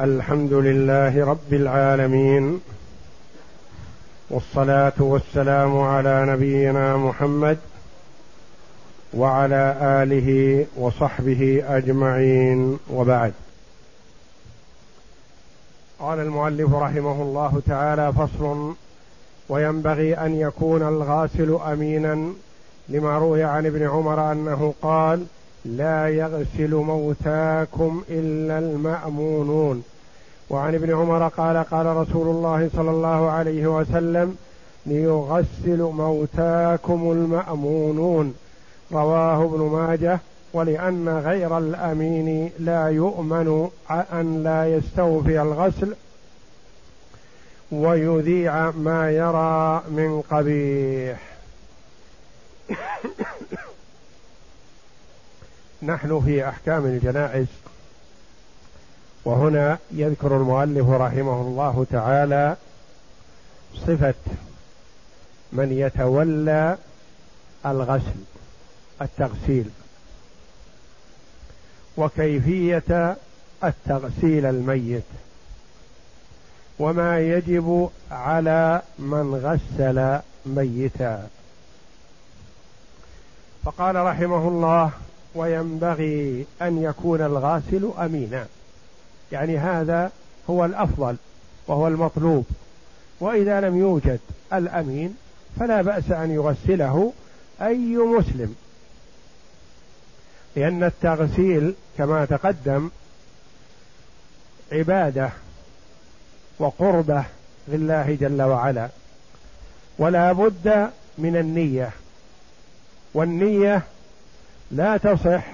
الحمد لله رب العالمين والصلاة والسلام على نبينا محمد وعلى آله وصحبه أجمعين وبعد. قال المؤلف رحمه الله تعالى فصل وينبغي أن يكون الغاسل أمينا لما روي عن ابن عمر أنه قال لا يغسل موتاكم إلا المأمونون. وعن ابن عمر قال قال رسول الله صلى الله عليه وسلم ليغسل موتاكم المأمونون. رواه ابن ماجه ولأن غير الأمين لا يؤمن أن لا يستوفي الغسل ويذيع ما يرى من قبيح. نحن في أحكام الجنائز. وهنا يذكر المؤلف رحمه الله تعالى صفة من يتولى الغسل التغسيل وكيفية التغسيل الميت وما يجب على من غسل ميتا. فقال رحمه الله وينبغي أن يكون الغاسل أمينا. يعني هذا هو الأفضل وهو المطلوب. وإذا لم يوجد الأمين فلا بأس أن يغسله أي مسلم. لأن التغسيل كما تقدم عبادة وقربة لله جل وعلا. ولا بد من النية. والنية لا تصح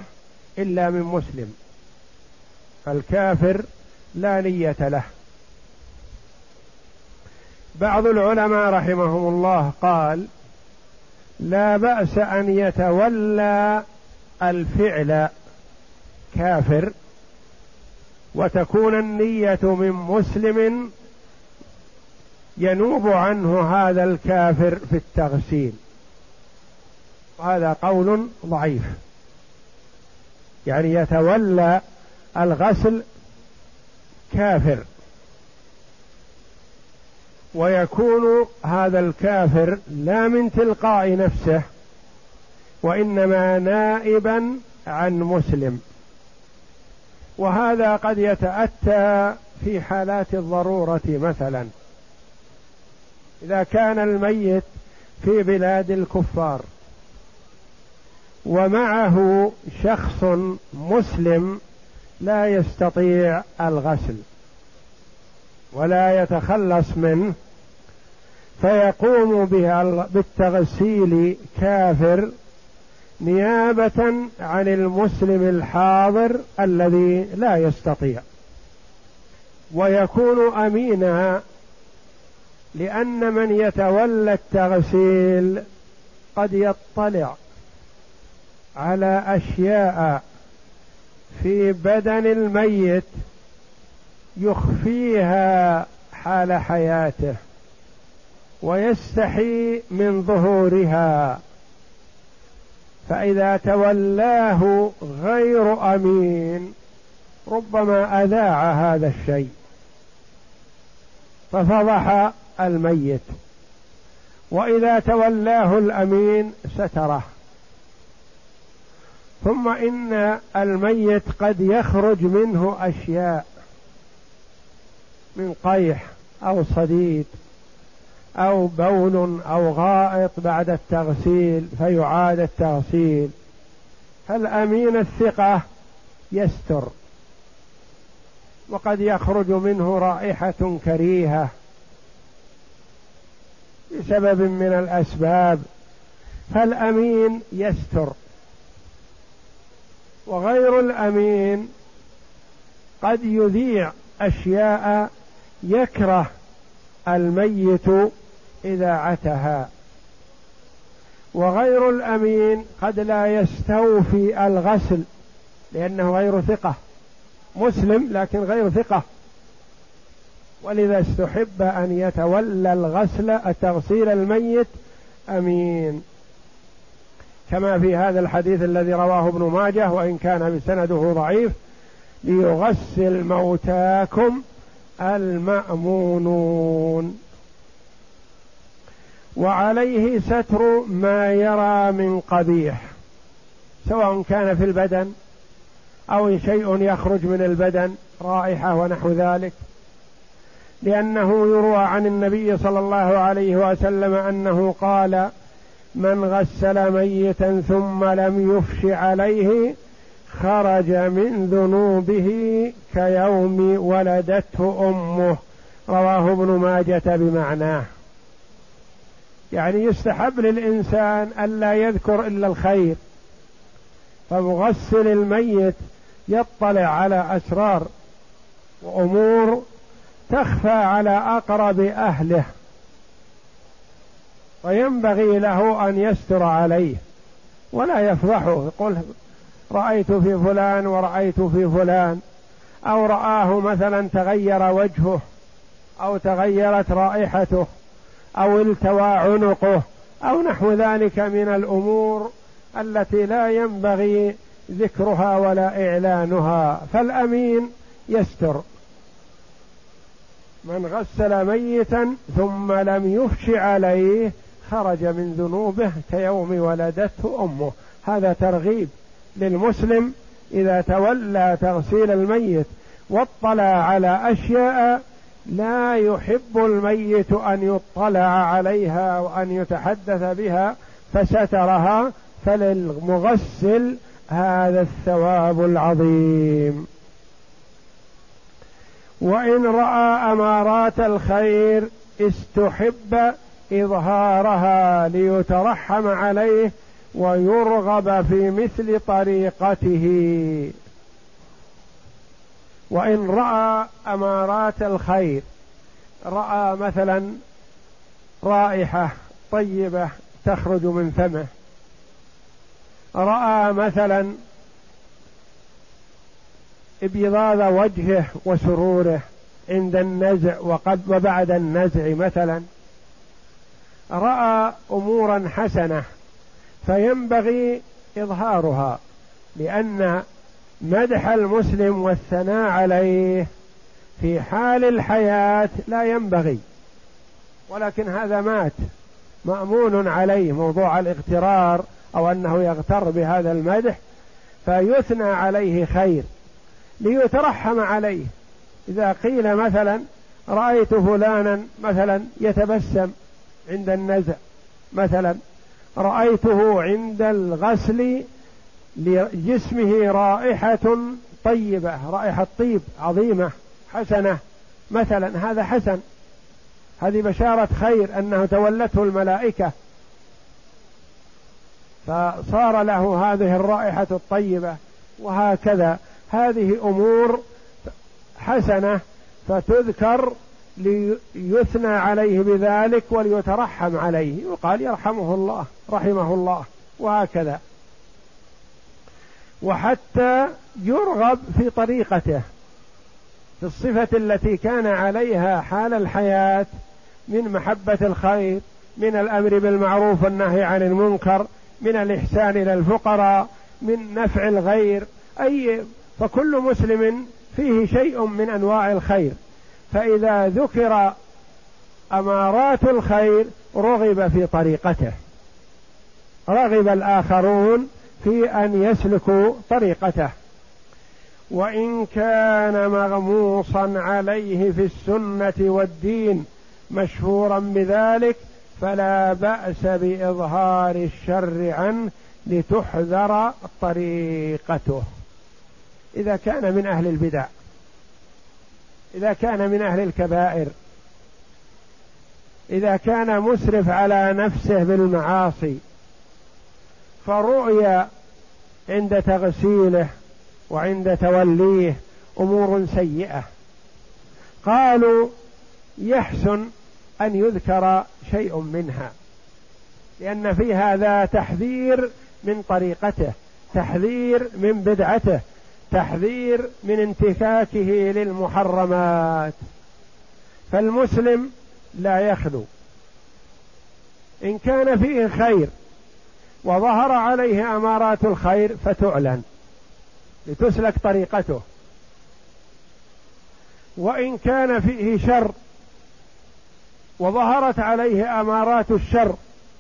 إلا من مسلم فالكافر لا نية له. بعض العلماء رحمهم الله قال لا بأس أن يتولى الفعل كافر وتكون النية من مسلم ينوب عنه هذا الكافر في التغسيل. هذا قول ضعيف. يعني يتولى الغسل كافر. ويكون هذا الكافر لا من تلقاء نفسه وإنما نائبا عن مسلم. وهذا قد يتأتى في حالات الضرورة مثلا. إذا كان الميت في بلاد الكفار ومعه شخص مسلم لا يستطيع الغسل ولا يتخلص منه فيقوم بالتغسيل كافر نيابة عن المسلم الحاضر الذي لا يستطيع. ويكون أمينا لأن من يتولى التغسيل قد يطلع. على أشياء في بدن الميت يخفيها حال حياته ويستحي من ظهورها. فإذا تولاه غير أمين ربما أذاع هذا الشيء ففضح الميت. وإذا تولاه الأمين ستره. ثم إن الميت قد يخرج منه أشياء من قيح أو صديد أو بول أو غائط بعد التغسيل فيعاد التغسيل. فالامين الثقة؟ يستر. وقد يخرج منه رائحة كريهة بسبب من الأسباب. فالأمين يستر. وغير الأمين قد يذيع أشياء يكره الميت اذاعتها وغير الأمين قد لا يستوفي الغسل لأنه غير ثقة مسلم لكن غير ثقة. ولذا استحب أن يتولى الغسل تغسيل الميت أمين. كما في هذا الحديث الذي رواه ابن ماجه وإن كان بسنده ضعيف ليغسل موتاكم المأمونون. وعليه ستر ما يرى من قبيح سواء كان في البدن أو شيء يخرج من البدن رائحة ونحو ذلك. لأنه يروى عن النبي صلى الله عليه وسلم أنه قال من غسل ميتا ثم لم يفش عليه خرج من ذنوبه كيوم ولدته أمه. رواه ابن ماجة بمعناه. يعني يستحب للإنسان الا يذكر إلا الخير. فمغسل الميت يطلع على أسرار وأمور تخفى على أقرب أهله. وينبغي له أن يستر عليه ولا يفضحه يقول رأيت في فلان ورأيت في فلان أو رآه مثلا تغير وجهه أو تغيرت رائحته أو التوى عنقه أو نحو ذلك من الأمور التي لا ينبغي ذكرها ولا إعلانها. فالأمين يستر. من غسل ميتا ثم لم يفش عليه خرج من ذنوبه كيوم ولدته أمه. هذا ترغيب للمسلم إذا تولى تغسيل الميت واطلع على أشياء لا يحب الميت أن يطلع عليها وأن يتحدث بها فسترها فللمغسل هذا الثواب العظيم. وإن رأى أمارات الخير استحب إظهارها ليترحم عليه ويرغب في مثل طريقته. وإن رأى أمارات الخير رأى مثلا رائحة طيبة تخرج من فمه رأى مثلا إبيضاض وجهه وسروره عند النزع وبعد النزع مثلا رأى أمورا حسنة فينبغي إظهارها لأن مدح المسلم والثناء عليه في حال الحياة لا ينبغي. ولكن هذا مات. مأمون عليه موضوع الاغترار أو أنه يغتر بهذا المدح فيثنى عليه خير ليترحم عليه. إذا قيل مثلا رأيت فلانا مثلا يتبسم عند النزع. مثلا رأيته عند الغسل لجسمه رائحة طيبة رائحة طيب عظيمة حسنة. مثلا هذا حسن. هذه بشارة خير أنه تولته الملائكة. فصار له هذه الرائحة الطيبة وهكذا. هذه أمور حسنة فتذكر ليثنى عليه بذلك وليترحم عليه. وقال يرحمه الله رحمه الله وهكذا. وحتى يرغب في طريقته في الصفة التي كان عليها حال الحياة من محبة الخير من الأمر بالمعروف والنهي عن المنكر من الإحسان إلى الفقراء من نفع الغير أي فكل مسلم فيه شيء من أنواع الخير. فإذا ذكر أمارات الخير رغب في طريقته. رغب الآخرون في أن يسلكوا طريقته. وإن كان مغموصا عليه في السنة والدين مشهورا بذلك فلا بأس بإظهار الشر عنه لتحذر طريقته. إذا كان من أهل البدع. إذا كان من أهل الكبائر. إذا كان مسرف على نفسه بالمعاصي. فرؤي عند تغسيله وعند توليه أمور سيئة. قالوا يحسن أن يذكر شيء منها. لأن في هذا تحذير من طريقته تحذير من بدعته تحذير من انتكاكه للمحرمات. فالمسلم لا يخلو إن كان فيه خير وظهر عليه أمارات الخير فتعلن لتسلك طريقته. وإن كان فيه شر وظهرت عليه أمارات الشر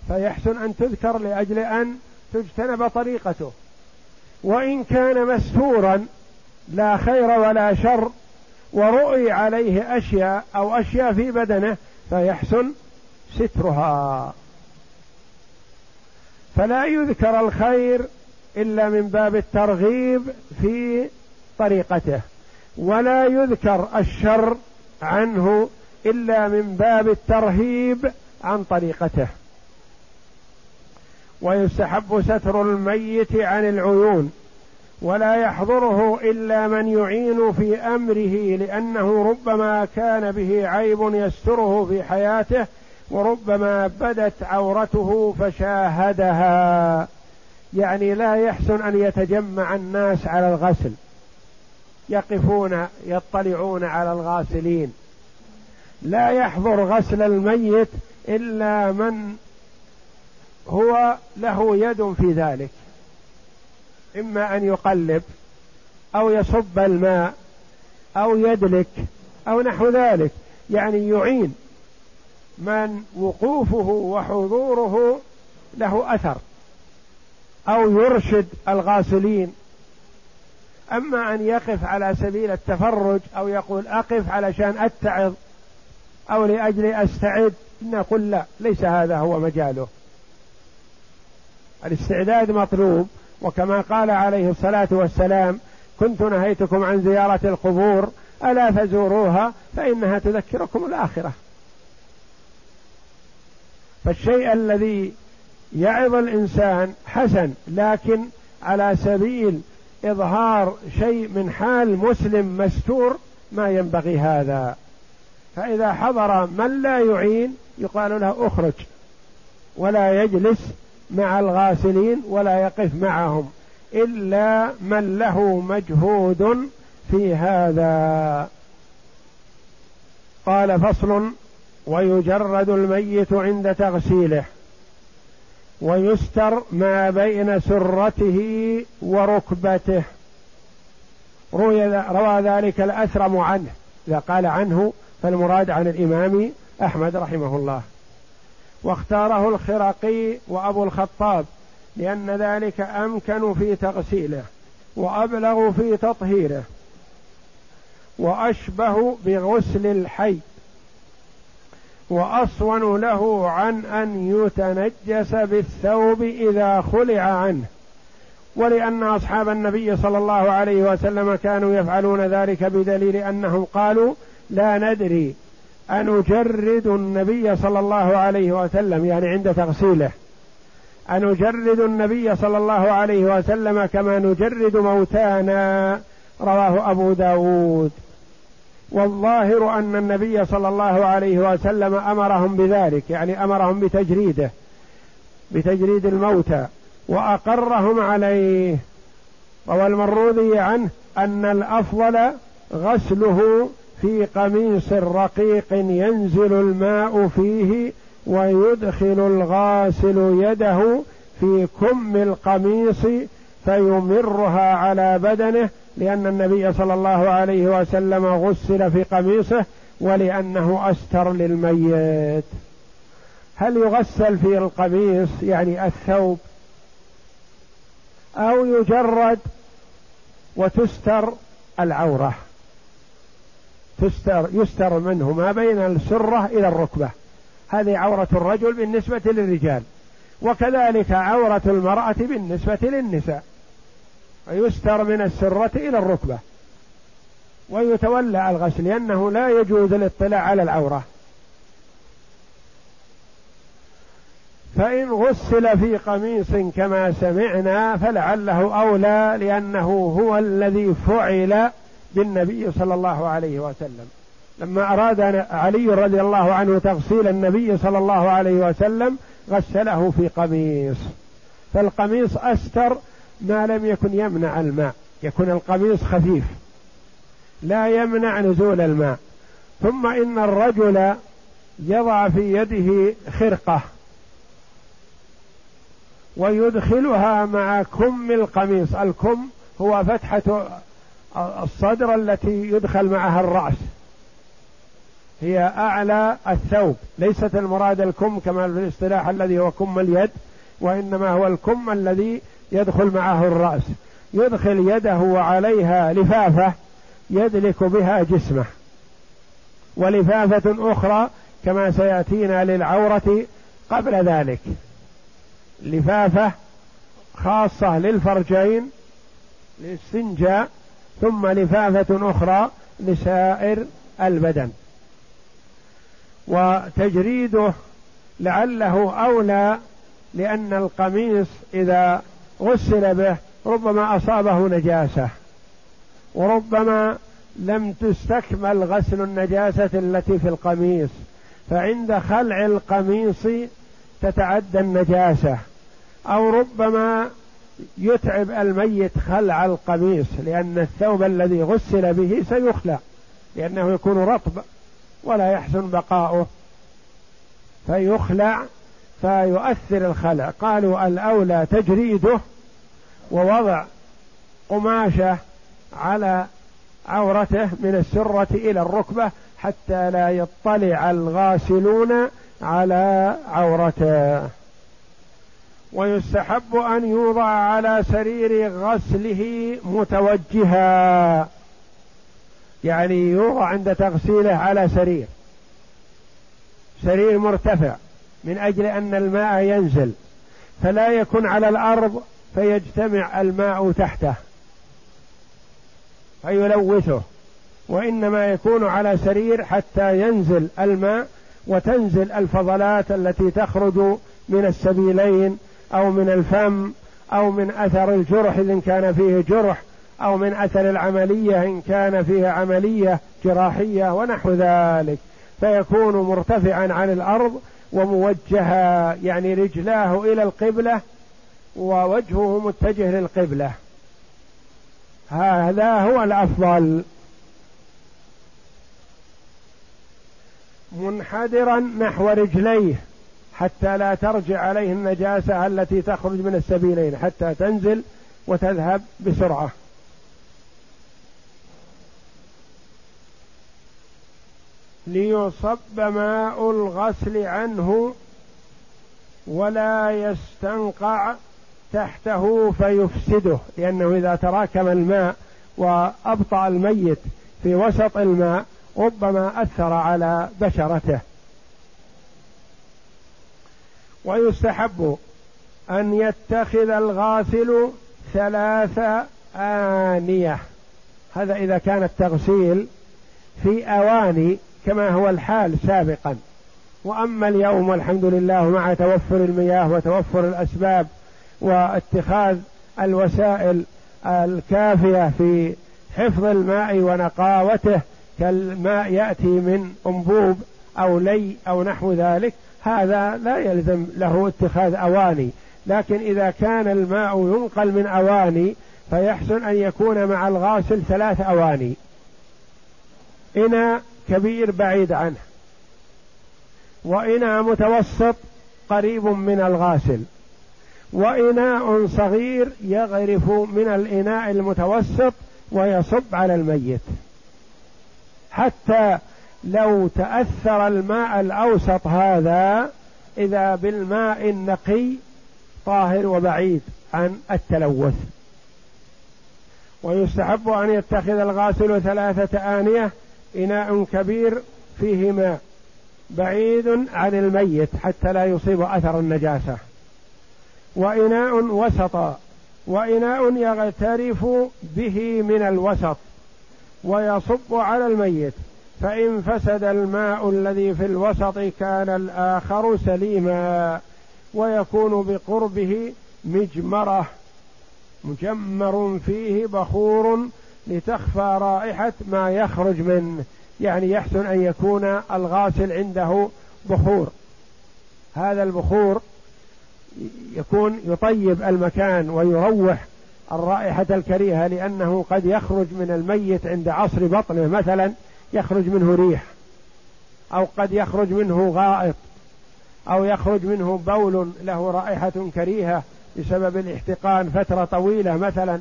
فيحسن أن تذكر لأجل أن تجتنب طريقته. وإن كان مستورا لا خير ولا شر ورؤي عليه أشياء أو أشياء في بدنه فيحسن سترها. فلا يذكر الخير إلا من باب الترغيب في طريقته ولا يذكر الشر عنه إلا من باب الترهيب عن طريقته. ويستحب ستر الميت عن العيون ولا يحضره إلا من يعين في أمره لأنه ربما كان به عيب يستره في حياته وربما بدت عورته فشاهدها. يعني لا يحسن أن يتجمع الناس على الغسل. يقفون يطلعون على الغاسلين. لا يحضر غسل الميت إلا من هو له يد في ذلك. إما أن يقلب أو يصب الماء أو يدلك أو نحو ذلك. يعني يعين من وقوفه وحضوره له أثر. أو يرشد الغاسلين. أما أن يقف على سبيل التفرج أو يقول أقف علشان أتعظ أو لأجل أستعد. نقول لا ليس هذا هو مجاله. الاستعداد مطلوب. وكما قال عليه الصلاة والسلام كنت نهيتكم عن زيارة القبور ألا فزوروها فإنها تذكركم الآخرة. فالشيء الذي يعظ الإنسان حسن لكن على سبيل إظهار شيء من حال مسلم مستور ما ينبغي هذا. فإذا حضر من لا يعين يقال له اخرج ولا يجلس مع الغاسلين ولا يقف معهم إلا من له مجهود في هذا. قال فصل ويجرد الميت عند تغسيله ويستر ما بين سرته وركبته. روى ذلك الأثرم عنه إذا قال عنه فالمراد عن الإمام أحمد رحمه الله. واختاره الخرقي وأبو الخطاب لأن ذلك أمكن في تغسيله وأبلغ في تطهيره وأشبه بغسل الحي وأصون له عن أن يتنجس بالثوب إذا خلع عنه. ولأن أصحاب النبي صلى الله عليه وسلم كانوا يفعلون ذلك بدليل أنهم قالوا لا ندري أنجرد النبي صلى الله عليه وسلم يعني عند تغسيله. أنجرد النبي صلى الله عليه وسلم كما نجرد موتانا رواه أبو داود. والظاهر أن النبي صلى الله عليه وسلم أمرهم بذلك يعني أمرهم بتجريده بتجريد الموتى وأقرهم عليه. روى المروذي عنه أن الأفضل غسله في قميص رقيق ينزل الماء فيه ويدخل الغاسل يده في كم القميص فيمرها على بدنه لأن النبي صلى الله عليه وسلم غسل في قميصه ولأنه أستر للميت. هل يغسل في القميص يعني الثوب؟ أو يجرد وتستر العورة؟ تستر يستر منه ما بين السرة إلى الركبة. هذه عورة الرجل بالنسبة للرجال وكذلك عورة المرأة بالنسبة للنساء. ويستر من السرة إلى الركبة. ويتولى الغسل لأنه لا يجوز الاطلاع على العورة. فإن غسل في قميص كما سمعنا فلعله أولى لأنه هو الذي فعل بالنبي صلى الله عليه وسلم. لما أراد علي رضي الله عنه تغسيل النبي صلى الله عليه وسلم غسله في قميص. فالقميص أستر ما لم يكن يمنع الماء. يكون القميص خفيف. لا يمنع نزول الماء. ثم إن الرجل يضع في يده خرقة. ويدخلها مع كم القميص. الكم هو فتحة الصدر التي يدخل معها الرأس. هي أعلى الثوب. ليست المراد الكم كما في الاصطلاح الذي هو كم اليد وإنما هو الكم الذي يدخل معه الرأس. يدخل يده وعليها لفافة يدلك بها جسمه. ولفافة أخرى كما سيأتينا للعورة قبل ذلك. لفافة خاصة للفرجين للاستنجاء ثم لفافة أخرى لسائر البدن. وتجريده لعله أولى لأن القميص إذا غسل به ربما أصابه نجاسة وربما لم تستكمل غسل النجاسة التي في القميص فعند خلع القميص تتعدى النجاسة أو ربما يتعب الميت خلع القميص لأن الثوب الذي غسل به سيخلع لأنه يكون رطب ولا يحسن بقاؤه. فيخلع فيؤثر الخلع. قالوا الأولى تجريده ووضع قماشة على عورته من السرة إلى الركبة حتى لا يطلع الغاسلون على عورته. ويستحب أن يوضع على سرير غسله متوجها. يعني يوضع عند تغسيله على سرير. سرير مرتفع من أجل أن الماء ينزل. فلا يكن على الأرض فيجتمع الماء تحته. فيلوثه. وإنما يكون على سرير حتى ينزل الماء وتنزل الفضلات التي تخرج من السبيلين أو من الفم أو من أثر الجرح إن كان فيه جرح أو من أثر العملية إن كان فيه عملية جراحية ونحو ذلك. فيكون مرتفعا عن الأرض وموجها يعني رجلاه إلى القبلة ووجهه متجه للقبلة. هذا هو الأفضل. منحدرا نحو رجليه. حتى لا ترجع عليه النجاسة التي تخرج من السبيلين حتى تنزل وتذهب بسرعة. ليصب ماء الغسل عنه ولا يستنقع تحته فيفسده لأنه إذا تراكم الماء وأبطأ الميت في وسط الماء ربما أثر على بشرته. ويستحب أن يتخذ الغاسل ثلاث آنية. هذا إذا كان التغسيل في أواني كما هو الحال سابقا. وأما اليوم والحمد لله مع توفر المياه وتوفر الأسباب واتخاذ الوسائل الكافية في حفظ الماء ونقاوته كالماء يأتي من أنبوب أو لي أو نحو ذلك هذا لا يلزم له اتخاذ أواني لكن إذا كان الماء ينقل من أواني فيحسن أن يكون مع الغاسل ثلاث أواني. إناء كبير بعيد عنه. وإناء متوسط قريب من الغاسل. وإناء صغير يغرف من الإناء المتوسط ويصب على الميت. حتى لو تأثر الماء الأوسط هذا إذا بالماء النقي طاهر وبعيد عن التلوث. ويستحب أن يتخذ الغاسل ثلاثة آنية إناء كبير فيه ماء بعيد عن الميت حتى لا يصيب أثر النجاسة. وإناء وسطا وإناء يغترف به من الوسط ويصب على الميت. فإن فسد الماء الذي في الوسط كان الآخر سليما ويكون بقربه مجمرة مجمر فيه بخور لتخفى رائحة ما يخرج منه يعني يحسن أن يكون الغاسل عنده بخور. هذا البخور يكون يطيب المكان ويروح الرائحة الكريهة لأنه قد يخرج من الميت عند عصر بطنه مثلا يخرج منه ريح أو قد يخرج منه غائط أو يخرج منه بول له رائحة كريهة بسبب الاحتقان فترة طويلة مثلا.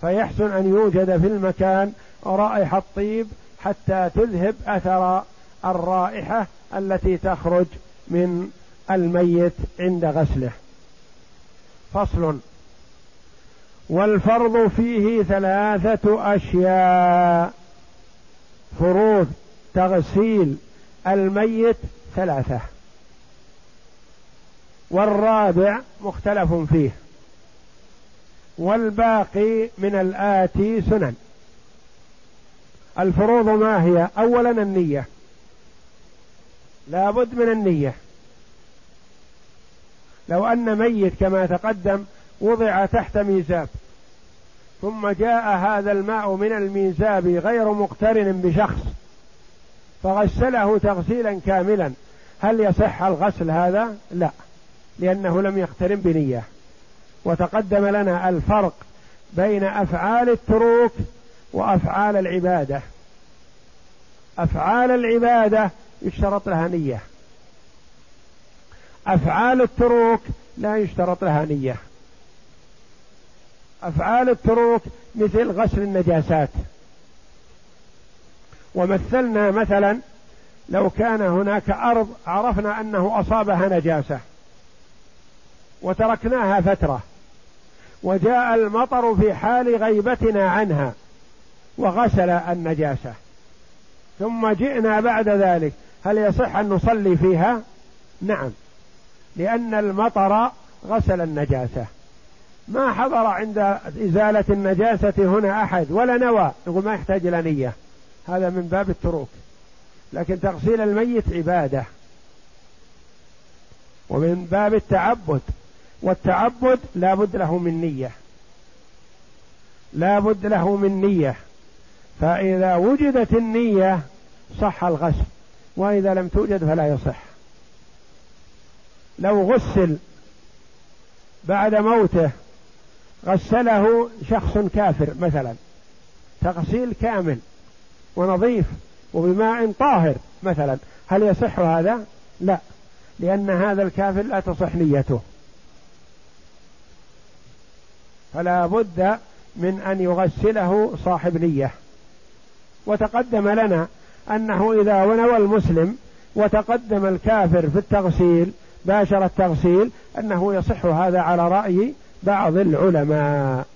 فيحسن أن يوجد في المكان رائحة طيب حتى تذهب أثر الرائحة التي تخرج من الميت عند غسله. فصل. والفرض فيه ثلاثة أشياء. فروض تغسيل الميت ثلاثة. والرابع مختلف فيه. والباقي من الآتي سنن. الفروض ما هي؟ أولا النية. لابد من النية. لو أن ميت كما تقدم وضع تحت ميزاب. ثم جاء هذا الماء من الميزاب غير مقترن بشخص فغسله تغسيلا كاملا. هل يصح الغسل هذا؟ لا لأنه لم يقترن بنية. وتقدم لنا الفرق بين أفعال التروك وأفعال العبادة. أفعال العبادة يشترط لها نية. أفعال التروك لا يشترط لها نية. أفعال التروك مثل غسل النجاسات. ومثلنا مثلا لو كان هناك أرض عرفنا أنه أصابها نجاسة وتركناها فترة وجاء المطر في حال غيبتنا عنها وغسل النجاسة. ثم جئنا بعد ذلك هل يصح أن نصلي فيها؟ نعم لأن المطر غسل النجاسة. ما حضر عند إزالة النجاسة هنا أحد ولا نوى. يقول ما يحتاج إلى نية. هذا من باب التروك. لكن تغسيل الميت عبادة. ومن باب التعبد. والتعبد لا بد له من نية. لا بد له من نية. فإذا وجدت النية صح الغسل. وإذا لم توجد فلا يصح. لو غسل بعد موته غسله شخص كافر مثلا. تغسيل كامل ونظيف وبماء طاهر مثلا. هل يصح هذا؟ لا. لأن هذا الكافر لا تصح نيته. فلا بد من أن يغسله صاحب نية. وتقدم لنا أنه إذا ونوى المسلم وتقدم الكافر في التغسيل باشر التغسيل أنه يصح هذا على رأي بعض العلماء.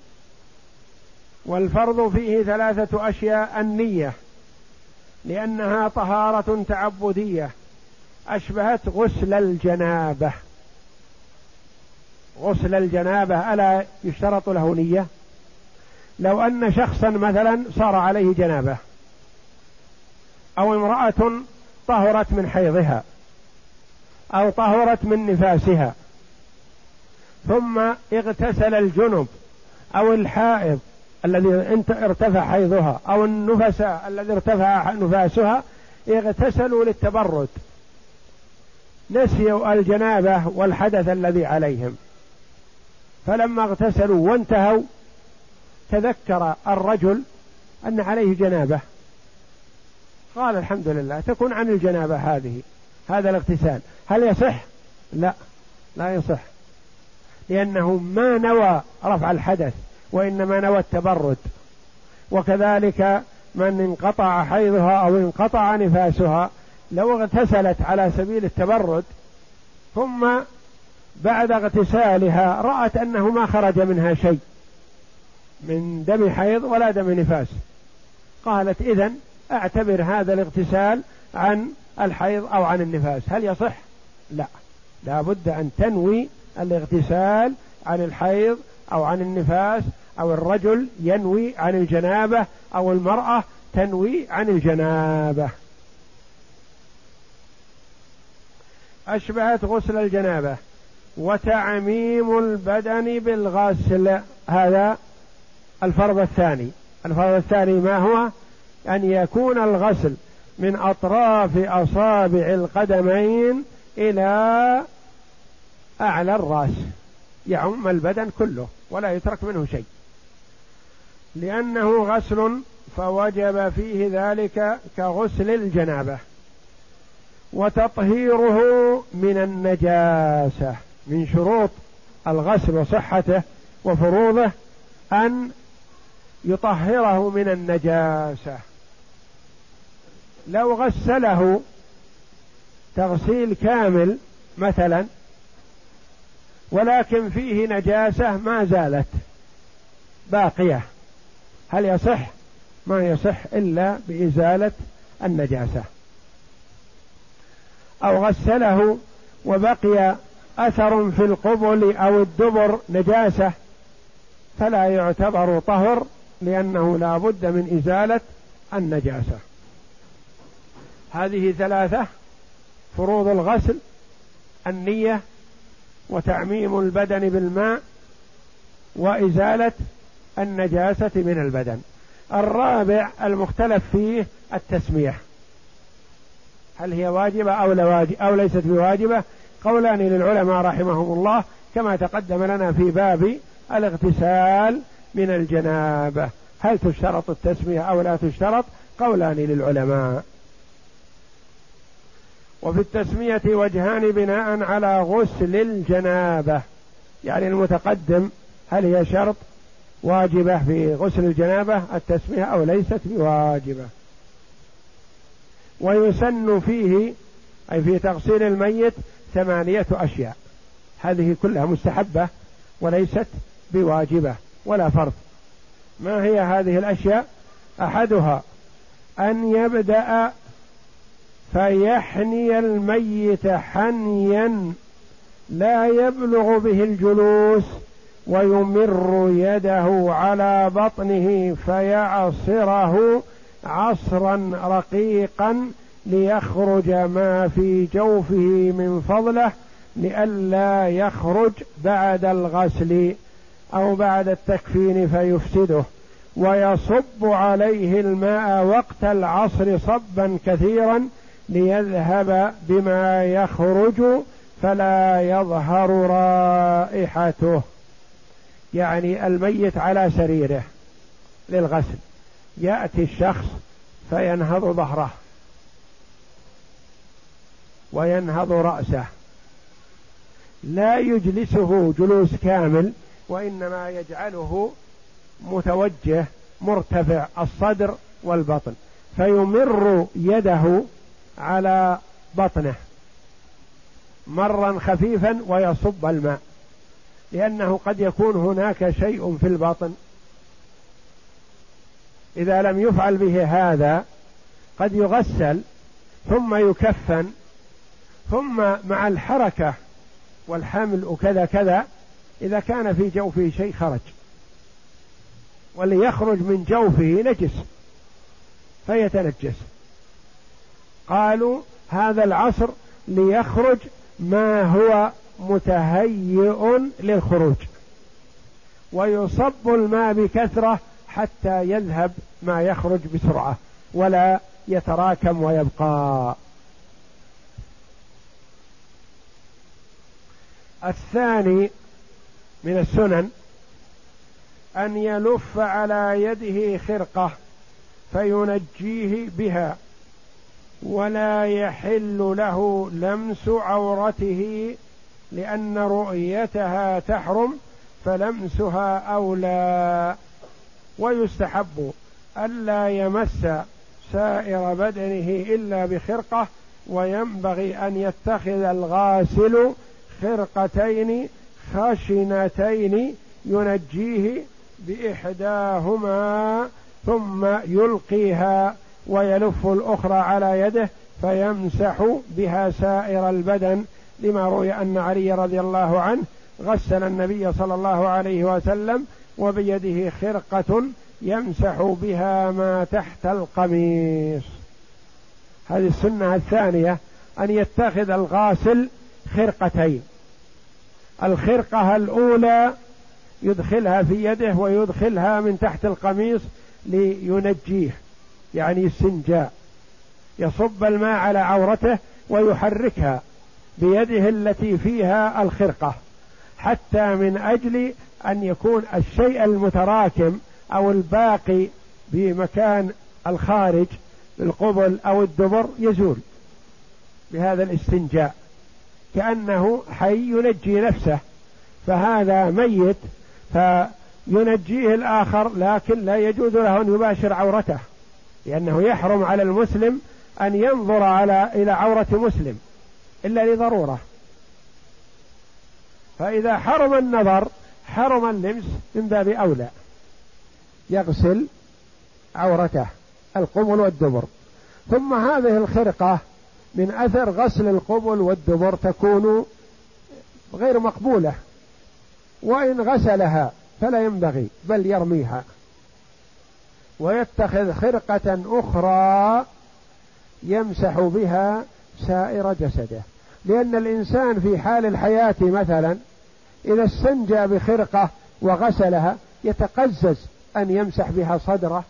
والفرض فيه ثلاثة أشياء النية لأنها طهارة تعبدية أشبهت غسل الجنابة. غسل الجنابة ألا يشترط له نية؟ لو أن شخصا مثلا صار عليه جنابة أو امرأة طهرت من حيضها أو طهرت من نفاسها ثم اغتسل الجنب أو الحائض الذي ارتفع حيضها أو النفساء الذي ارتفع نفاسها اغتسلوا للتبرد. نسيوا الجنابة والحدث الذي عليهم. فلما اغتسلوا وانتهوا تذكر الرجل أن عليه جنابة. قال الحمد لله تكون عن الجنابة هذه هذا الاغتسال. هل يصح؟ لا لا يصح. لأنه ما نوى رفع الحدث وإنما نوى التبرد. وكذلك من انقطع حيضها أو انقطع نفاسها لو اغتسلت على سبيل التبرد ثم بعد اغتسالها رأت أنه ما خرج منها شيء من دم حيض ولا دم نفاس. قالت إذن أعتبر هذا الاغتسال عن الحيض أو عن النفاس هل يصح؟ لا. لا بد أن تنوي الاغتسال عن الحيض أو عن النفاس أو الرجل ينوي عن الجنابة أو المرأة تنوي عن الجنابة. أشبهت غسل الجنابة وتعميم البدن بالغسل. هذا الفرض الثاني. الفرض الثاني ما هو؟ أن يكون الغسل من أطراف أصابع القدمين إلى أعلى الرأس يعم البدن كله ولا يترك منه شيء. لأنه غسل فوجب فيه ذلك كغسل الجنابة. وتطهيره من النجاسة من شروط الغسل وصحته وفروضه أن يطهره من النجاسة. لو غسله تغسيل كامل مثلا ولكن فيه نجاسة ما زالت باقية. هل يصح؟ ما يصح إلا بإزالة النجاسة. أو غسله وبقي أثر في القبل أو الدبر نجاسة فلا يعتبر طهر لأنه لا بد من إزالة النجاسة. هذه ثلاثة فروض الغسل النية وتعميم البدن بالماء وإزالة النجاسة من البدن. الرابع المختلف فيه التسمية هل هي واجبة أو, لا واجب أو ليست بواجبة؟ قولان للعلماء رحمهم الله كما تقدم لنا في باب الاغتسال من الجنابة. هل تشترط التسمية أو لا تشترط؟ قولان للعلماء. وفي التسمية وجهان بناء على غسل الجنابة. يعني المتقدم هل هي شرط واجبة في غسل الجنابة؟ التسمية أو ليست بواجبة. ويسن فيه أي في تغسيل الميت ثمانية أشياء. هذه كلها مستحبة وليست بواجبة ولا فرض. ما هي هذه الأشياء؟ أحدها أن يبدأ فيحني الميت حنيا لا يبلغ به الجلوس ويمر يده على بطنه فيعصره عصرا رقيقا ليخرج ما في جوفه من فضله لئلا يخرج بعد الغسل أو بعد التكفين فيفسده ويصب عليه الماء وقت العصر صبا كثيرا ليذهب بما يخرج فلا يظهر رائحته. يعني الميت على سريره للغسل. يأتي الشخص فينهض ظهره وينهض رأسه. لا يجلسه جلوس كامل وإنما يجعله متوجه مرتفع الصدر والبطن. فيمر يده على بطنه مرا خفيفا ويصب الماء لأنه قد يكون هناك شيء في البطن. إذا لم يفعل به هذا قد يغسل ثم يكفن ثم مع الحركة والحمل وكذا كذا إذا كان في جوفه شيء خرج. وليخرج من جوفه نجس فيتنجس. قالوا هذا العصر ليخرج ما هو متهيئ للخروج. ويصب الماء بكثرة حتى يذهب ما يخرج بسرعة ولا يتراكم ويبقى. الثاني من السنن أن يلف على يده خرقة فينجيه بها. ولا يحل له لمس عورته لأن رؤيتها تحرم فلمسها أولى. ويستحب ألا يمس سائر بدنه إلا بخرقة وينبغي أن يتخذ الغاسل خرقتين خشنتين ينجيه بإحداهما ثم يلقيها. ويلف الأخرى على يده فيمسح بها سائر البدن لما روي أن علي رضي الله عنه غسل النبي صلى الله عليه وسلم وبيده خرقة يمسح بها ما تحت القميص. هذه السنة الثانية أن يتخذ الغاسل خرقتين. الخرقة الأولى يدخلها في يده ويدخلها من تحت القميص لينجيه. يعني استنجاء يصب الماء على عورته ويحركها بيده التي فيها الخرقة حتى من أجل أن يكون الشيء المتراكم أو الباقي بمكان الخارج القبل أو الدبر يزول بهذا الاستنجاء. كأنه حي ينجي نفسه فهذا ميت فينجيه الآخر لكن لا يجوز له أن يباشر عورته. لأنه يحرم على المسلم أن ينظر على إلى عورة مسلم إلا لضرورة. فإذا حرم النظر حرم اللمس من باب أولى. يغسل عورته القبل والدبر. ثم هذه الخرقة من أثر غسل القبل والدبر تكون غير مقبولة. وإن غسلها فلا ينبغي بل يرميها. ويتخذ خرقة أخرى يمسح بها سائر جسده. لأن الإنسان في حال الحياة مثلا إذا استنجى بخرقة وغسلها يتقزز أن يمسح بها صدره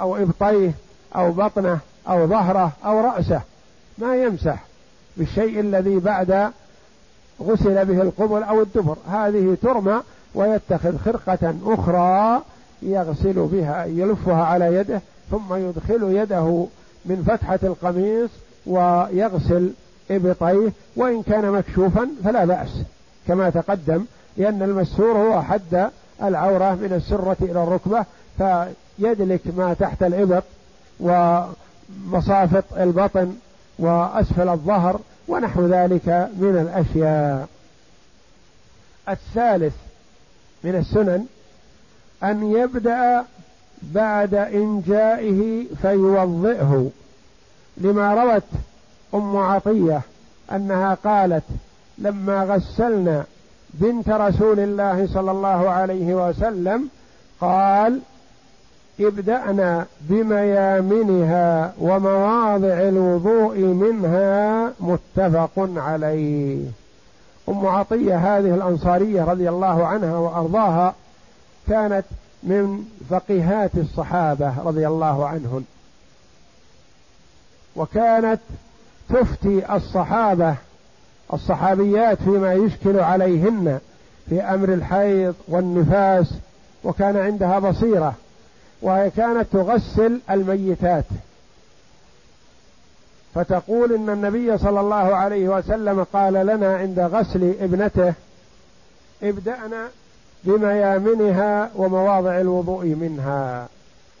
أو إبطيه أو بطنه أو ظهره أو رأسه. ما يمسح بالشيء الذي بعد غسل به القبل أو الدبر. هذه ترمى ويتخذ خرقة أخرى يغسل بها يلفها على يده ثم يدخل يده من فتحة القميص ويغسل إبطيه وإن كان مكشوفا فلا بأس. كما تقدم لأن المسور هو حد العورة من السرة إلى الركبة فيدلك ما تحت الإبط ومصافط البطن وأسفل الظهر ونحو ذلك من الأشياء. الثالث من السنن أن يبدأ بعد إنجائه فيوضئه لما روت أم عطية أنها قالت لما غسلنا بنت رسول الله صلى الله عليه وسلم قال ابدأنا بميامنها ومواضع الوضوء منها متفق عليه. أم عطية هذه الأنصارية رضي الله عنها وأرضاها كانت من فقيهات الصحابة رضي الله عنهن وكانت تفتي الصحابة الصحابيات فيما يشكل عليهن في أمر الحيض والنفاس وكان عندها بصيرة وهي كانت تغسل الميتات. فتقول إن النبي صلى الله عليه وسلم قال لنا عند غسل ابنته ابدأنا بميامنها ومواضع الوضوء منها.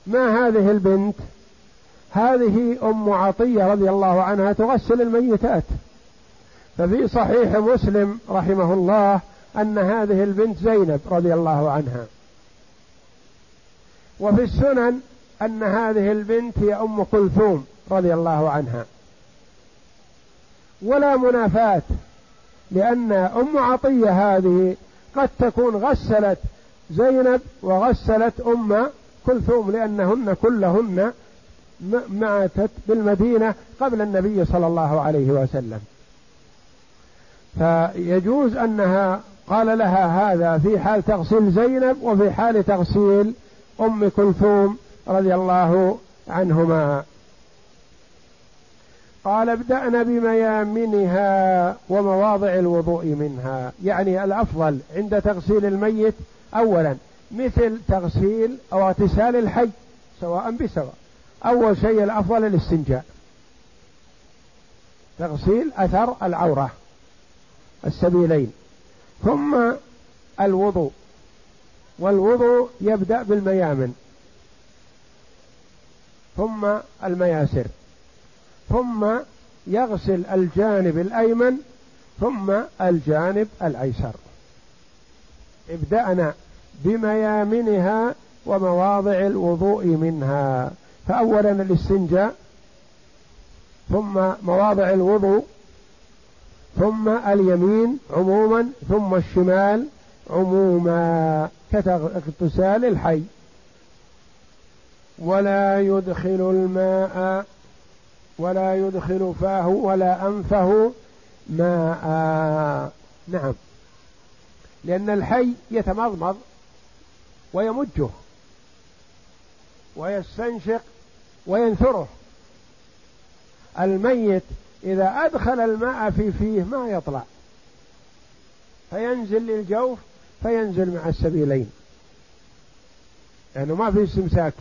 ما هذه البنت؟ هذه أم عطية رضي الله عنها تغسل الميتات. ففي صحيح مسلم رحمه الله أن هذه البنت زينب رضي الله عنها. وفي السنن أن هذه البنت هي أم كلثوم رضي الله عنها. ولا منافاة لأن أم عطية هذه قد تكون غسلت زينب وغسلت أم كلثوم لأنهن كلهن ماتت بالمدينة قبل النبي صلى الله عليه وسلم. فيجوز أنها قال لها هذا في حال تغسيل زينب وفي حال تغسيل أم كلثوم رضي الله عنهما. قال ابدأنا بميامنها ومواضع الوضوء منها. يعني الأفضل عند تغسيل الميت أولا مثل تغسيل أو اغتسال الحي سواء بسواء. أول شيء الأفضل الاستنجاء. تغسيل أثر العورة السبيلين. ثم الوضوء. والوضوء يبدأ بالميامن. ثم المياسر. ثم يغسل الجانب الأيمن ثم الجانب الأيسر. ابدأنا بميامنها ومواضع الوضوء منها. فأولا الاستنجاء ثم مواضع الوضوء ثم اليمين عموما ثم الشمال عموما كاغتسال الحي. ولا يدخل الماء ولا يدخل فاه ولا أنفه ماء. نعم. لأن الحي يتمضمض ويمجه ويستنشق وينثره. الميت إذا أدخل الماء في فيه ما يطلع. فينزل للجوف فينزل مع السبيلين. لأنه يعني ما في استمساك.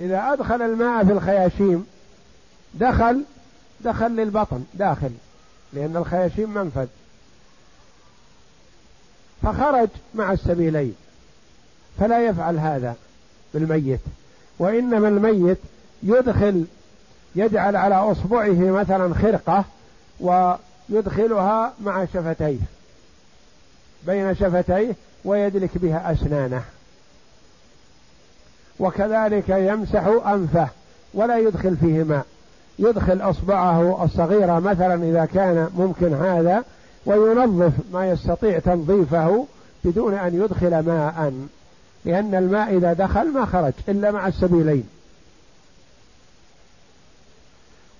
إذا أدخل الماء في الخياشيم دخل دخل للبطن داخل لأن الخياشيم منفذ. فخرج مع السبيلين. فلا يفعل هذا بالميت. وإنما الميت يدخل يجعل على أصبعه مثلا خرقة ويدخلها مع شفتيه بين شفتيه ويدلك بها أسنانه. وكذلك يمسح أنفه ولا يدخل فيه ماء. يدخل أصبعه الصغيره مثلا إذا كان ممكن هذا وينظف ما يستطيع تنظيفه بدون أن يدخل ماء. لأن الماء إذا دخل ما خرج إلا مع السبيلين.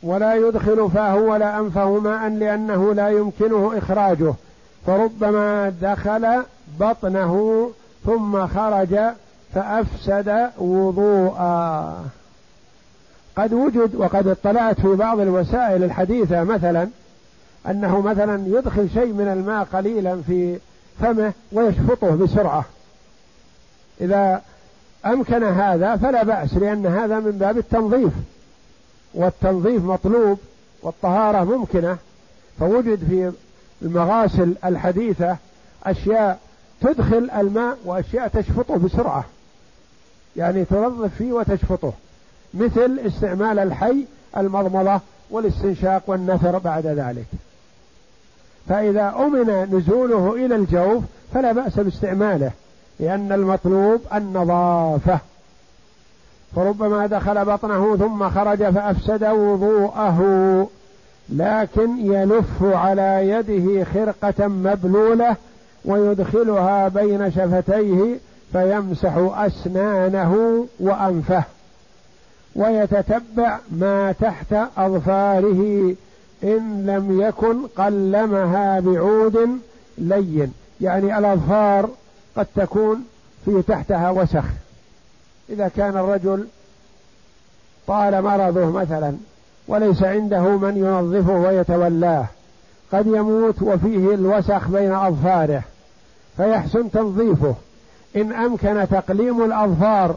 ولا يدخل فاه ولا أنفه ماء لأنه لا يمكنه إخراجه. فربما دخل بطنه ثم خرج فأفسد وضوءا. قد وجد وقد اطلعت في بعض الوسائل الحديثة مثلا أنه مثلا يدخل شيء من الماء قليلا في فمه ويشفطه بسرعة. إذا أمكن هذا فلا بأس لأن هذا من باب التنظيف والتنظيف مطلوب والطهارة ممكنة. فوجد في المغاسل الحديثة أشياء تدخل الماء وأشياء تشفطه بسرعة. يعني تنظف فيه وتشفطه مثل استعمال الحي المضمضة والاستنشاق والنثر بعد ذلك. فإذا أمن نزوله إلى الجوف فلا بأس باستعماله لأن المطلوب النظافة. فربما دخل بطنه ثم خرج فأفسد وضوءه لكن يلف على يده خرقة مبلولة ويدخلها بين شفتيه فيمسح أسنانه وأنفه ويتتبع ما تحت أظفاره إن لم يكن قلمها بعود لين. يعني الأظفار قد تكون في تحتها وسخ. إذا كان الرجل طال مرضه مثلا وليس عنده من ينظفه ويتولاه قد يموت وفيه الوسخ بين أظفاره فيحسن تنظيفه. إن أمكن تقليم الأظفار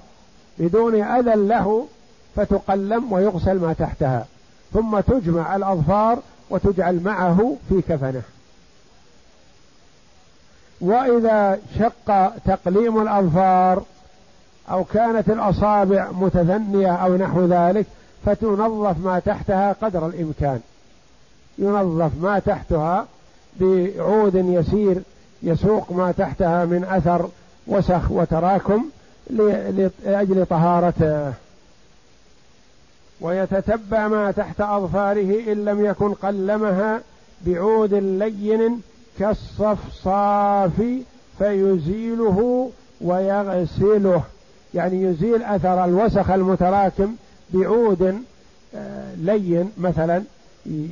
بدون أذى له فتقلم ويغسل ما تحتها ثم تجمع الأظفار وتجعل معه في كفنه. وإذا شق تقليم الأظفار أو كانت الأصابع متثنية أو نحو ذلك فتنظف ما تحتها قدر الإمكان. ينظف ما تحتها بعود يسير يسوق ما تحتها من أثر وسخ وتراكم لأجل طهارة ويتتبع ما تحت أظفاره إن لم يكن قلمها بعود لين كالصفصاف فيزيله ويغسله. يعني يزيل أثر الوسخ المتراكم بعود آه، لين مثلا.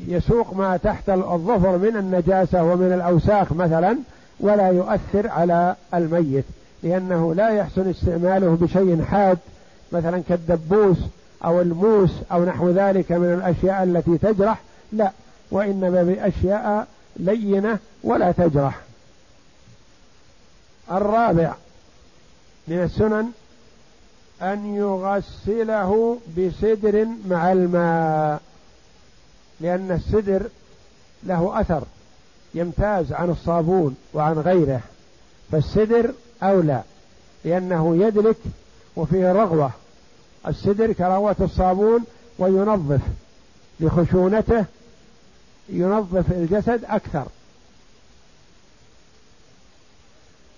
يسوق ما تحت الظفر من النجاسة ومن الأوساخ مثلا ولا يؤثر على الميت. لأنه لا يحسن استعماله بشيء حاد مثلا كالدبوس أو الموس أو نحو ذلك من الأشياء التي تجرح. لا وإنما بأشياء لينة ولا تجرح. الرابع من السنن أن يغسله بسدر مع الماء لأن السدر له أثر يمتاز عن الصابون وعن غيره. فالسدر أولى لأنه يدلك وفيه رغوة. السدر كروة الصابون وينظف لخشونته ينظف الجسد أكثر.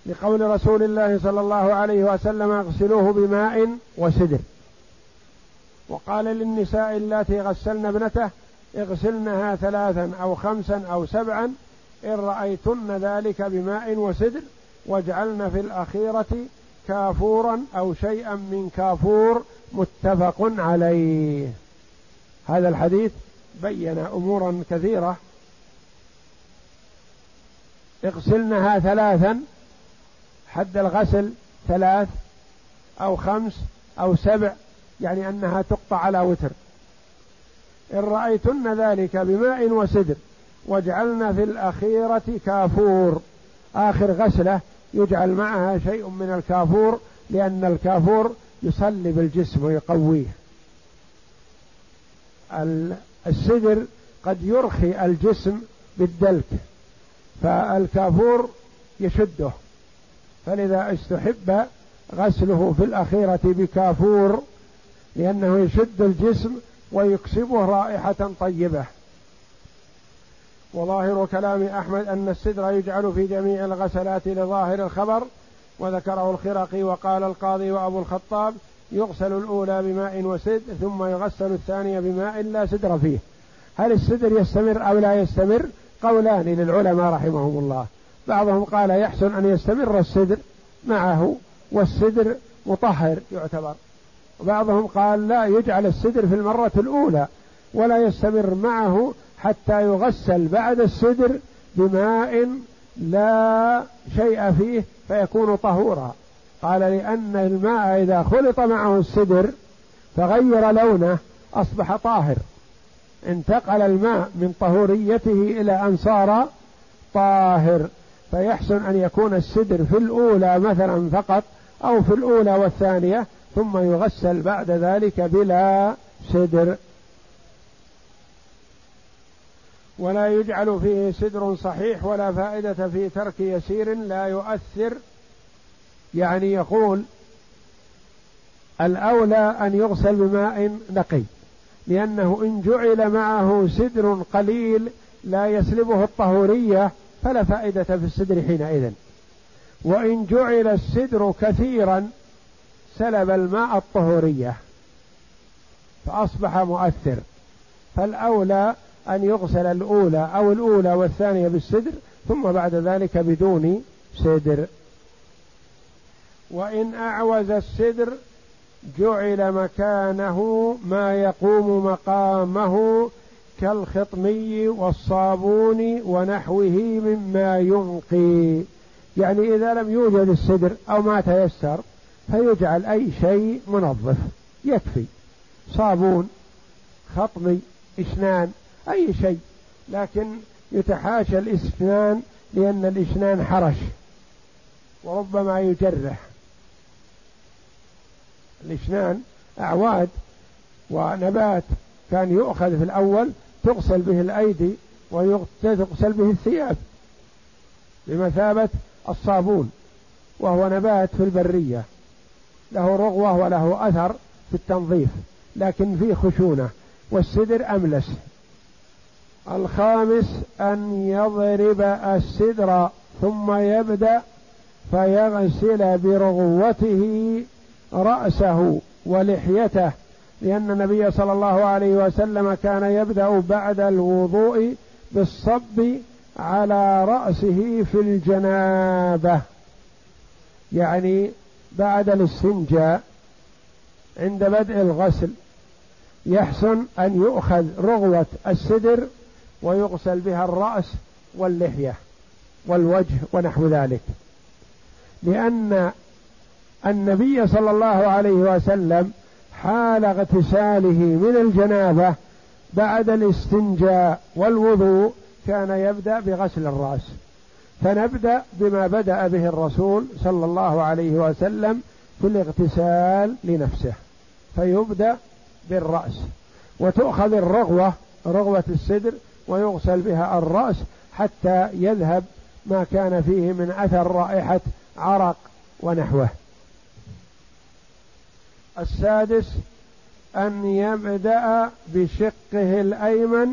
لقول رسول الله صلى الله عليه وسلم اغسلوه بماء وسدر. وقال للنساء اللاتي غسلن ابنته اغسلنها ثلاثا أو خمسا أو سبعا إن رأيتن ذلك بماء وسدر. واجعلن في الأخيرة كافورا أو شيئا من كافور متفق عليه. هذا الحديث بين أمورا كثيرة. اغسلنها ثلاثا حد الغسل ثلاث أو خمس أو سبع يعني أنها تقطع على وتر. إن رأيتن ذلك بماء وسدر واجعلن في الأخيرة كافور. آخر غسلة يجعل معها شيء من الكافور لأن الكافور يصلب الجسم ويقويه. السدر قد يرخي الجسم بالدلك فالكافور يشده. فلذا استحب غسله في الأخيرة بكافور لأنه يشد الجسم ويكسبه رائحة طيبة. وظاهر كلام أحمد أن السدر يجعل في جميع الغسلات لظاهر الخبر وذكره الخرقي وقال القاضي وأبو الخطاب يغسل الأولى بماء وسد ثم يغسل الثانية بماء لا سدر فيه. هل السدر يستمر أو لا يستمر؟ قولان للعلماء رحمهم الله. بعضهم قال يحسن أن يستمر السدر معه والسدر مطهر يعتبر. وبعضهم قال لا يجعل السدر في المرة الأولى ولا يستمر معه حتى يغسل بعد السدر بماء لا شيء فيه فيكون طهورا. قال لأن الماء إذا خلط معه السدر فغير لونه أصبح طاهر. انتقل الماء من طهوريته إلى أن صار طاهر. فيحسن أن يكون السدر في الأولى مثلا فقط أو في الأولى والثانية ثم يغسل بعد ذلك بلا سدر ولا يجعل فيه سدر صحيح ولا فائدة في ترك يسير لا يؤثر. يعني يقول الأولى أن يغسل بماء نقي لأنه إن جعل معه سدر قليل لا يسلبه الطهورية فلا فائدة في السدر حينئذ. وإن جعل السدر كثيرا سلب الماء الطهورية فأصبح مؤثر. فالأولى أن يغسل الأولى أو الأولى والثانية بالسدر ثم بعد ذلك بدون سدر وإن أعوز السدر جعل مكانه ما يقوم مقامه كالخطمي والصابون ونحوه مما ينقي. يعني إذا لم يوجد السدر أو ما تيسر فيجعل أي شيء منظف يكفي. صابون خطمي إسنان أي شيء. لكن يتحاشى الإسنان لأن الإسنان حرش وربما يجرح. الإسنان أعواد ونبات كان يؤخذ في الأول تغسل به الأيدي وتغسل به الثياب بمثابة الصابون وهو نبات في البرية. له رغوة وله أثر في التنظيف لكن فيه خشونة والسدر أملس. الخامس أن يضرب السدر ثم يبدأ فيغسل برغوته رأسه ولحيته لأن النبي صلى الله عليه وسلم كان يبدأ بعد الوضوء بالصب على رأسه في الجنابة. يعني بعد الاستنجاء عند بدء الغسل يحسن أن يؤخذ رغوة السدر ويغسل بها الرأس واللحية والوجه ونحو ذلك. لأن النبي صلى الله عليه وسلم حال اغتساله من الجنابة بعد الاستنجاء والوضوء كان يبدأ بغسل الرأس. فنبدأ بما بدأ به الرسول صلى الله عليه وسلم في الاغتسال لنفسه. فيبدأ بالرأس. وتؤخذ الرغوة رغوة السدر ويغسل بها الرأس حتى يذهب ما كان فيه من أثر رائحة عرق ونحوه. السادس أن يبدأ بشقه الأيمن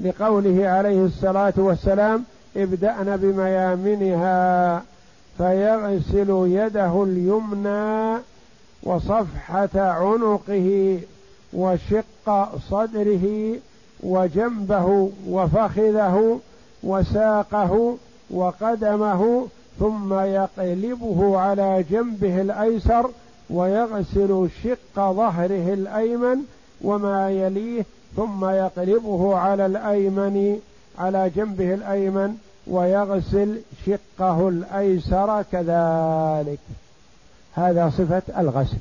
لقوله عليه الصلاة والسلام ابدأن بميامنها فيغسل يده اليمنى وصفحة عنقه وشق صدره وجنبه وفخذه وساقه وقدمه ثم يقلبه على جنبه الأيسر ويغسل شق ظهره الأيمن وما يليه ثم يقلبه على الأيمن على جنبه الأيمن ويغسل شقه الأيسر كذلك. هذا صفة الغسل.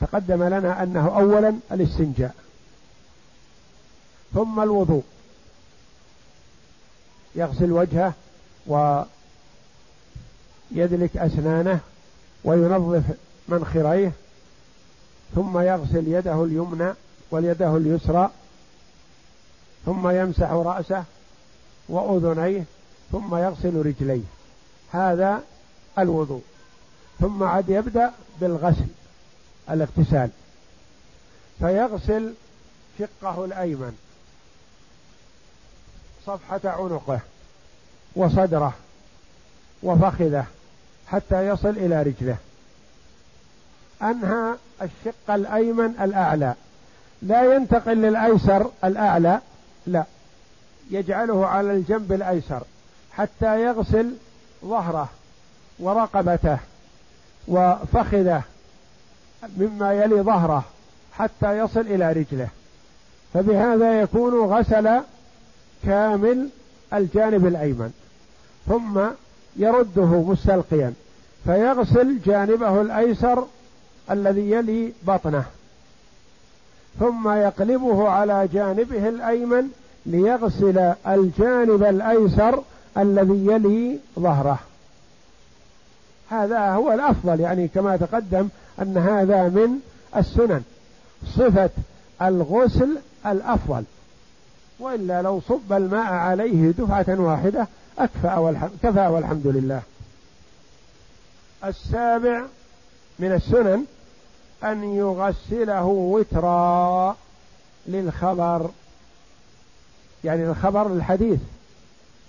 تقدم لنا أنه اولا الاستنجاء. ثم الوضوء. يغسل وجهه ويدلك أسنانه وينظف منخريه ثم يغسل يده اليمنى واليده اليسرى ثم يمسح رأسه وأذنيه ثم يغسل رجليه. هذا الوضوء. ثم عاد يبدأ بالغسل الاغتسال. فيغسل شقه الأيمن. صفحة عنقه وصدره وفخذه حتى يصل إلى رجله. أنهى الشق الأيمن الأعلى. لا ينتقل للأيسر الأعلى لا. يجعله على الجنب الأيسر حتى يغسل ظهره ورقبته وفخذه مما يلي ظهره حتى يصل إلى رجله. فبهذا يكون غسل كامل الجانب الأيمن ثم يرده مستلقيا فيغسل جانبه الأيسر الذي يلي بطنه ثم يقلبه على جانبه الأيمن ليغسل الجانب الأيسر الذي يلي ظهره. هذا هو الأفضل يعني كما تقدم أن هذا من السنن صفة الغسل الأفضل. وإلا لو صب الماء عليه دفعة واحدة أكفى والحمد كفى والحمد لله. السابع من السنن أن يغسله وترا للخبر. يعني الخبر الحديث.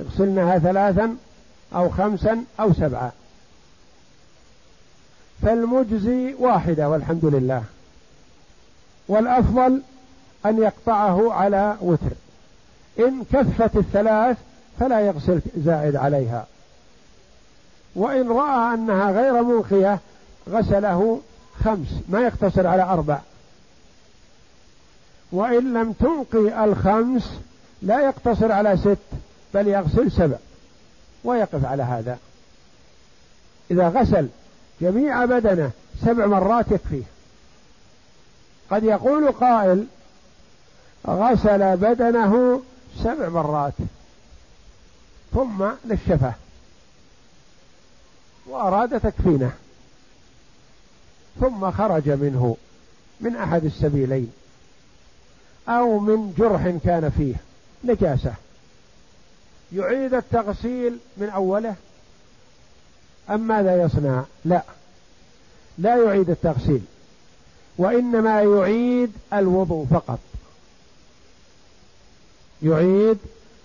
اغسلنها ثلاثا أو خمسا أو سبعا. فالمجزي واحدة والحمد لله. والأفضل أن يقطعه على وتر. إن كفت الثلاث فلا يغسل زائد عليها. وإن رأى أنها غير منقية غسله خمس ما يقتصر على أربع. وإن لم تنقي الخمس لا يقتصر على ست بل يغسل سبع. ويقف على هذا. إذا غسل جميع بدنه سبع مرات يكفيه. قد يقول قائل غسل بدنه سبع مرات ثم نشفه وأراد تكفينه ثم خرج منه من أحد السبيلين أو من جرح كان فيه نجاسة. يعيد التغسيل من أوله. أم ماذا يصنع؟ لا. لا يعيد التغسيل. وإنما يعيد الوضوء فقط. يعيد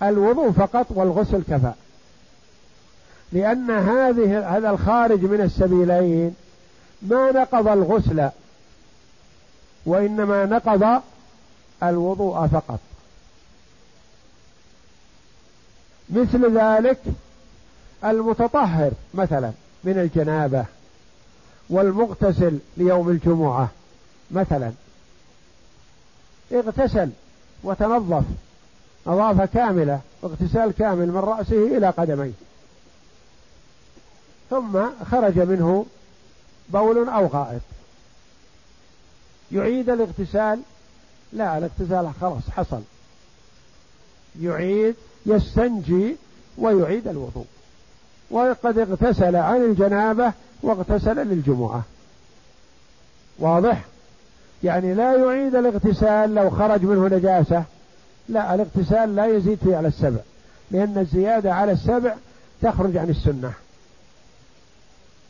الوضوء فقط والغسل كفى. لأن هذه هذا الخارج من السبيلين ما نقض الغسل وإنما نقض الوضوء فقط. مثل ذلك المتطهر مثلا من الجنابة والمغتسل ليوم الجمعة مثلا. اغتسل وتنظف. نظافة كاملة اغتسال كامل من رأسه إلى قدميه. ثم خرج منه بول أو غائط. يعيد الاغتسال. لا الاغتسال خلاص حصل. يعيد يستنجي ويعيد الوضوء. وقد اغتسل عن الجنابة واغتسل للجمعة. واضح؟ يعني لا يعيد الاغتسال لو خرج منه نجاسة. لا الاغتسال لا يزيد فيه على السبع لأن الزيادة على السبع تخرج عن السنة.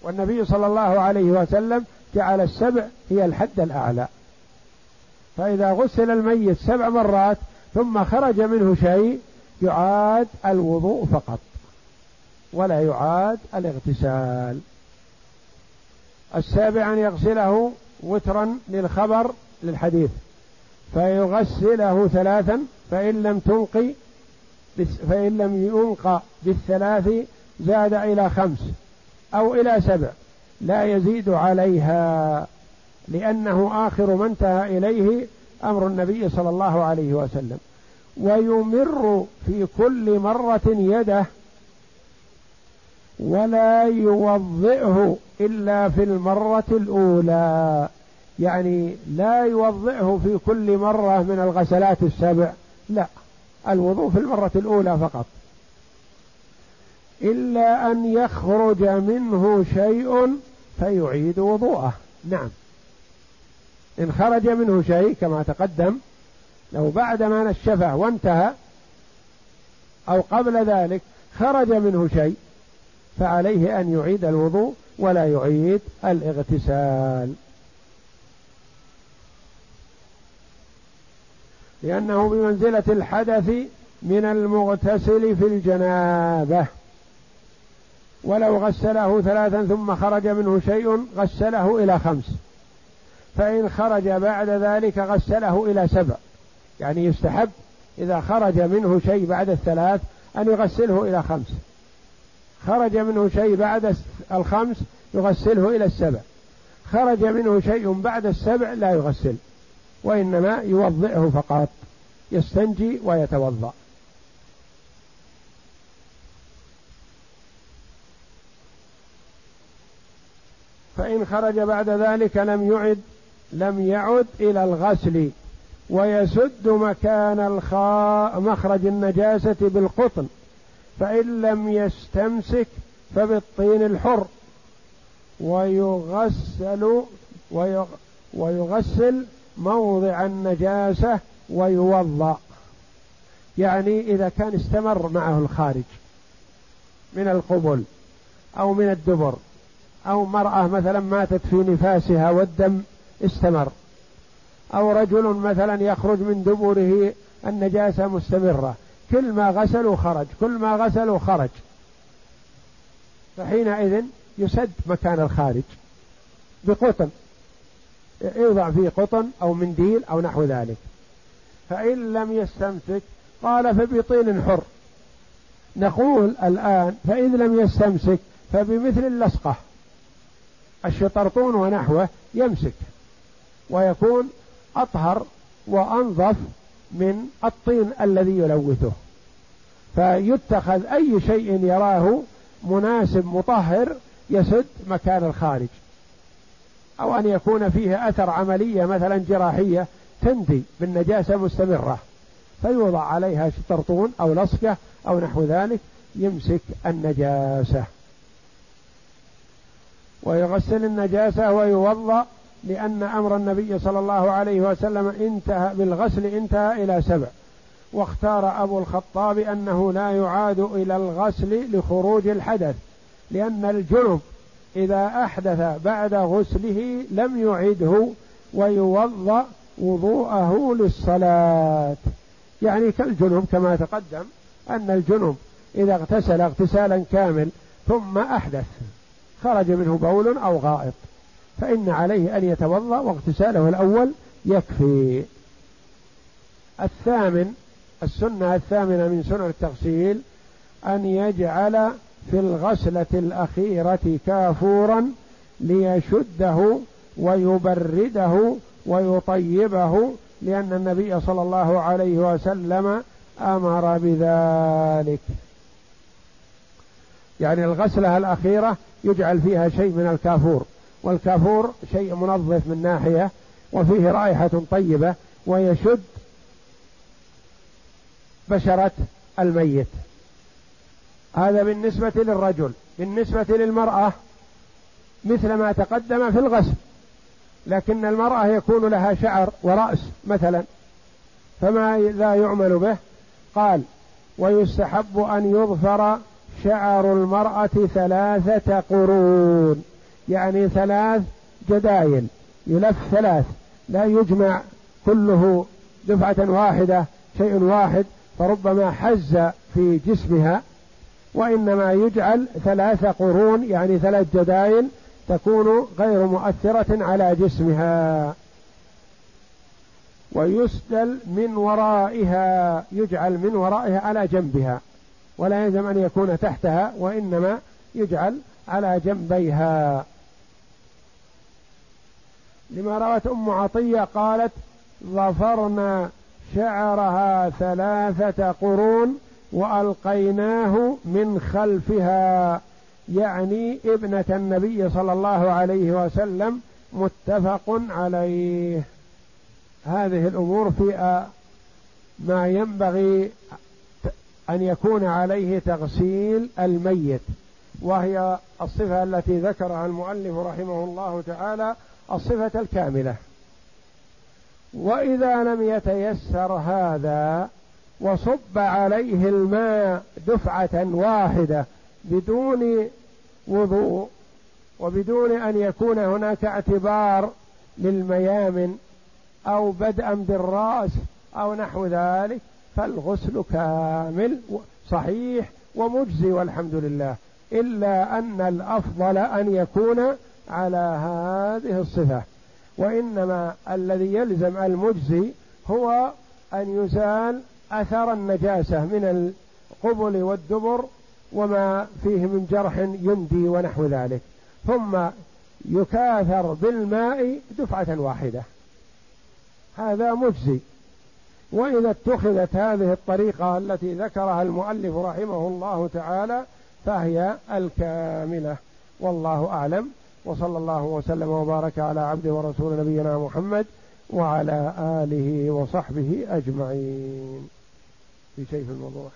والنبي صلى الله عليه وسلم جعل السبع هي الحد الأعلى. فإذا غسل الميت سبع مرات ثم خرج منه شيء يعاد الوضوء فقط ولا يعاد الاغتسال. السابع أن يغسله وترا للخبر للحديث. فيغسله ثلاثا فإن لم تنقي فإن لم ينقى بالثلاث زاد إلى خمس أو إلى سبع لا يزيد عليها لأنه آخر ما انتهى إليه أمر النبي صلى الله عليه وسلم. ويمر في كل مرة يده ولا يوضئه إلا في المرة الأولى. يعني لا يوضئه في كل مرة من الغسلات السبع لا الوضوء في المرة الأولى فقط. إلا أن يخرج منه شيء فيعيد وضوءه. نعم. إن خرج منه شيء كما تقدم لو بعدما نشفه وانتهى أو قبل ذلك خرج منه شيء فعليه أن يعيد الوضوء ولا يعيد الاغتسال. لأنه بمنزلة الحدث من المغتسل في الجنابة. ولو غسله ثلاثا ثم خرج منه شيء غسله إلى خمس. فإن خرج بعد ذلك غسله إلى سبع. يعني يستحب إذا خرج منه شيء بعد الثلاث أن يغسله إلى خمس. خرج منه شيء بعد الخمس يغسله إلى السبع. خرج منه شيء بعد السبع لا يغسل. وإنما يوضئه فقط يستنجي ويتوضأ. فإن خرج بعد ذلك لم يعد لم يعد إلى الغسل ويسد مكان الخاء مخرج النجاسة بالقطن. فإن لم يستمسك فبالطين الحر. ويغسل ويغسل موضع النجاسة ويوضأ. يعني إذا كان استمر معه الخارج من القبل أو من الدبر أو مرأة مثلا ماتت في نفاسها والدم استمر. أو رجل مثلا يخرج من دبره النجاسة مستمرة. كل ما غسلوا خرج كل ما غسلوا خرج. فحينئذ يسد مكان الخارج بقطن يوضع فيه قطن أو منديل أو نحو ذلك. فإن لم يستمسك قال فبطين حر. نقول الآن فإذا لم يستمسك فبمثل اللصقة. الشطرطون ونحوه يمسك ويكون أطهر وأنظف من الطين الذي يلوثه. فيتخذ أي شيء يراه مناسب مطهر يسد مكان الخارج. أو أن يكون فيه أثر عملية مثلا جراحية تندي بالنجاسة مستمرة فيوضع عليها شطرطون أو لصقة أو نحو ذلك يمسك النجاسة. ويغسل النجاسة ويوضأ لأن أمر النبي صلى الله عليه وسلم انتهى بالغسل انتهى إلى سبع. واختار أبو الخطاب أنه لا يعاد إلى الغسل لخروج الحدث لأن الجنب إذا أحدث بعد غسله لم يعده ويوضأ وضوءه للصلاة. يعني كالجنب كما تقدم أن الجنب إذا اغتسل اغتسالا كامل ثم أحدث خرج منه بول أو غائط فإن عليه أن يتوضأ واغتساله الأول يكفي. الثامن السنة الثامنة من سنن التغسيل أن يجعل في الغسلة الأخيرة كافورا ليشده ويبرده ويطيبه لأن النبي صلى الله عليه وسلم أمر بذلك. يعني الغسلة الأخيرة يجعل فيها شيء من الكافور والكافور شيء منظف من ناحية وفيه رائحة طيبة ويشد بشرة الميت. هذا بالنسبة للرجل بالنسبة للمرأة مثل ما تقدم في الغسل لكن المرأة يكون لها شعر ورأس مثلا فما لا يعمل به؟ قال ويستحب أن يظفر شعر المرأة ثلاثة قرون يعني ثلاث جدايل يلف ثلاث لا يجمع كله دفعة واحدة شيء واحد فربما حز في جسمها وإنما يجعل ثلاث قرون يعني ثلاث جدايل تكون غير مؤثرة على جسمها. ويسدل من ورائها يجعل من ورائها على جنبها. ولا يلزم أن يكون تحتها وإنما يجعل على جنبيها. لما روت أم عطية قالت ظفرنا شعرها ثلاثة قرون وألقيناه من خلفها يعني ابنة النبي صلى الله عليه وسلم متفق عليه. هذه الأمور في ما ينبغي أن يكون عليه تغسيل الميت وهي الصفة التي ذكرها المؤلف رحمه الله تعالى الصفة الكاملة. وإذا لم يتيسر هذا وصب عليه الماء دفعة واحدة بدون وضوء وبدون أن يكون هناك اعتبار للميامن أو بدءا بالرأس أو نحو ذلك فالغسل كامل صحيح ومجزي والحمد لله إلا أن الأفضل أن يكون على هذه الصفة. وإنما الذي يلزم المجزي هو أن يزال أثر النجاسة من القبل والدبر وما فيه من جرح يندي ونحو ذلك. ثم يكاثر بالماء دفعة واحدة. هذا مجزي. وإذا اتخذت هذه الطريقة التي ذكرها المؤلف رحمه الله تعالى فهي الكاملة. والله أعلم. وصلى الله وسلم وبارك على عبد ورسول نبينا محمد وعلى آله وصحبه أجمعين. في شيء في الموضوع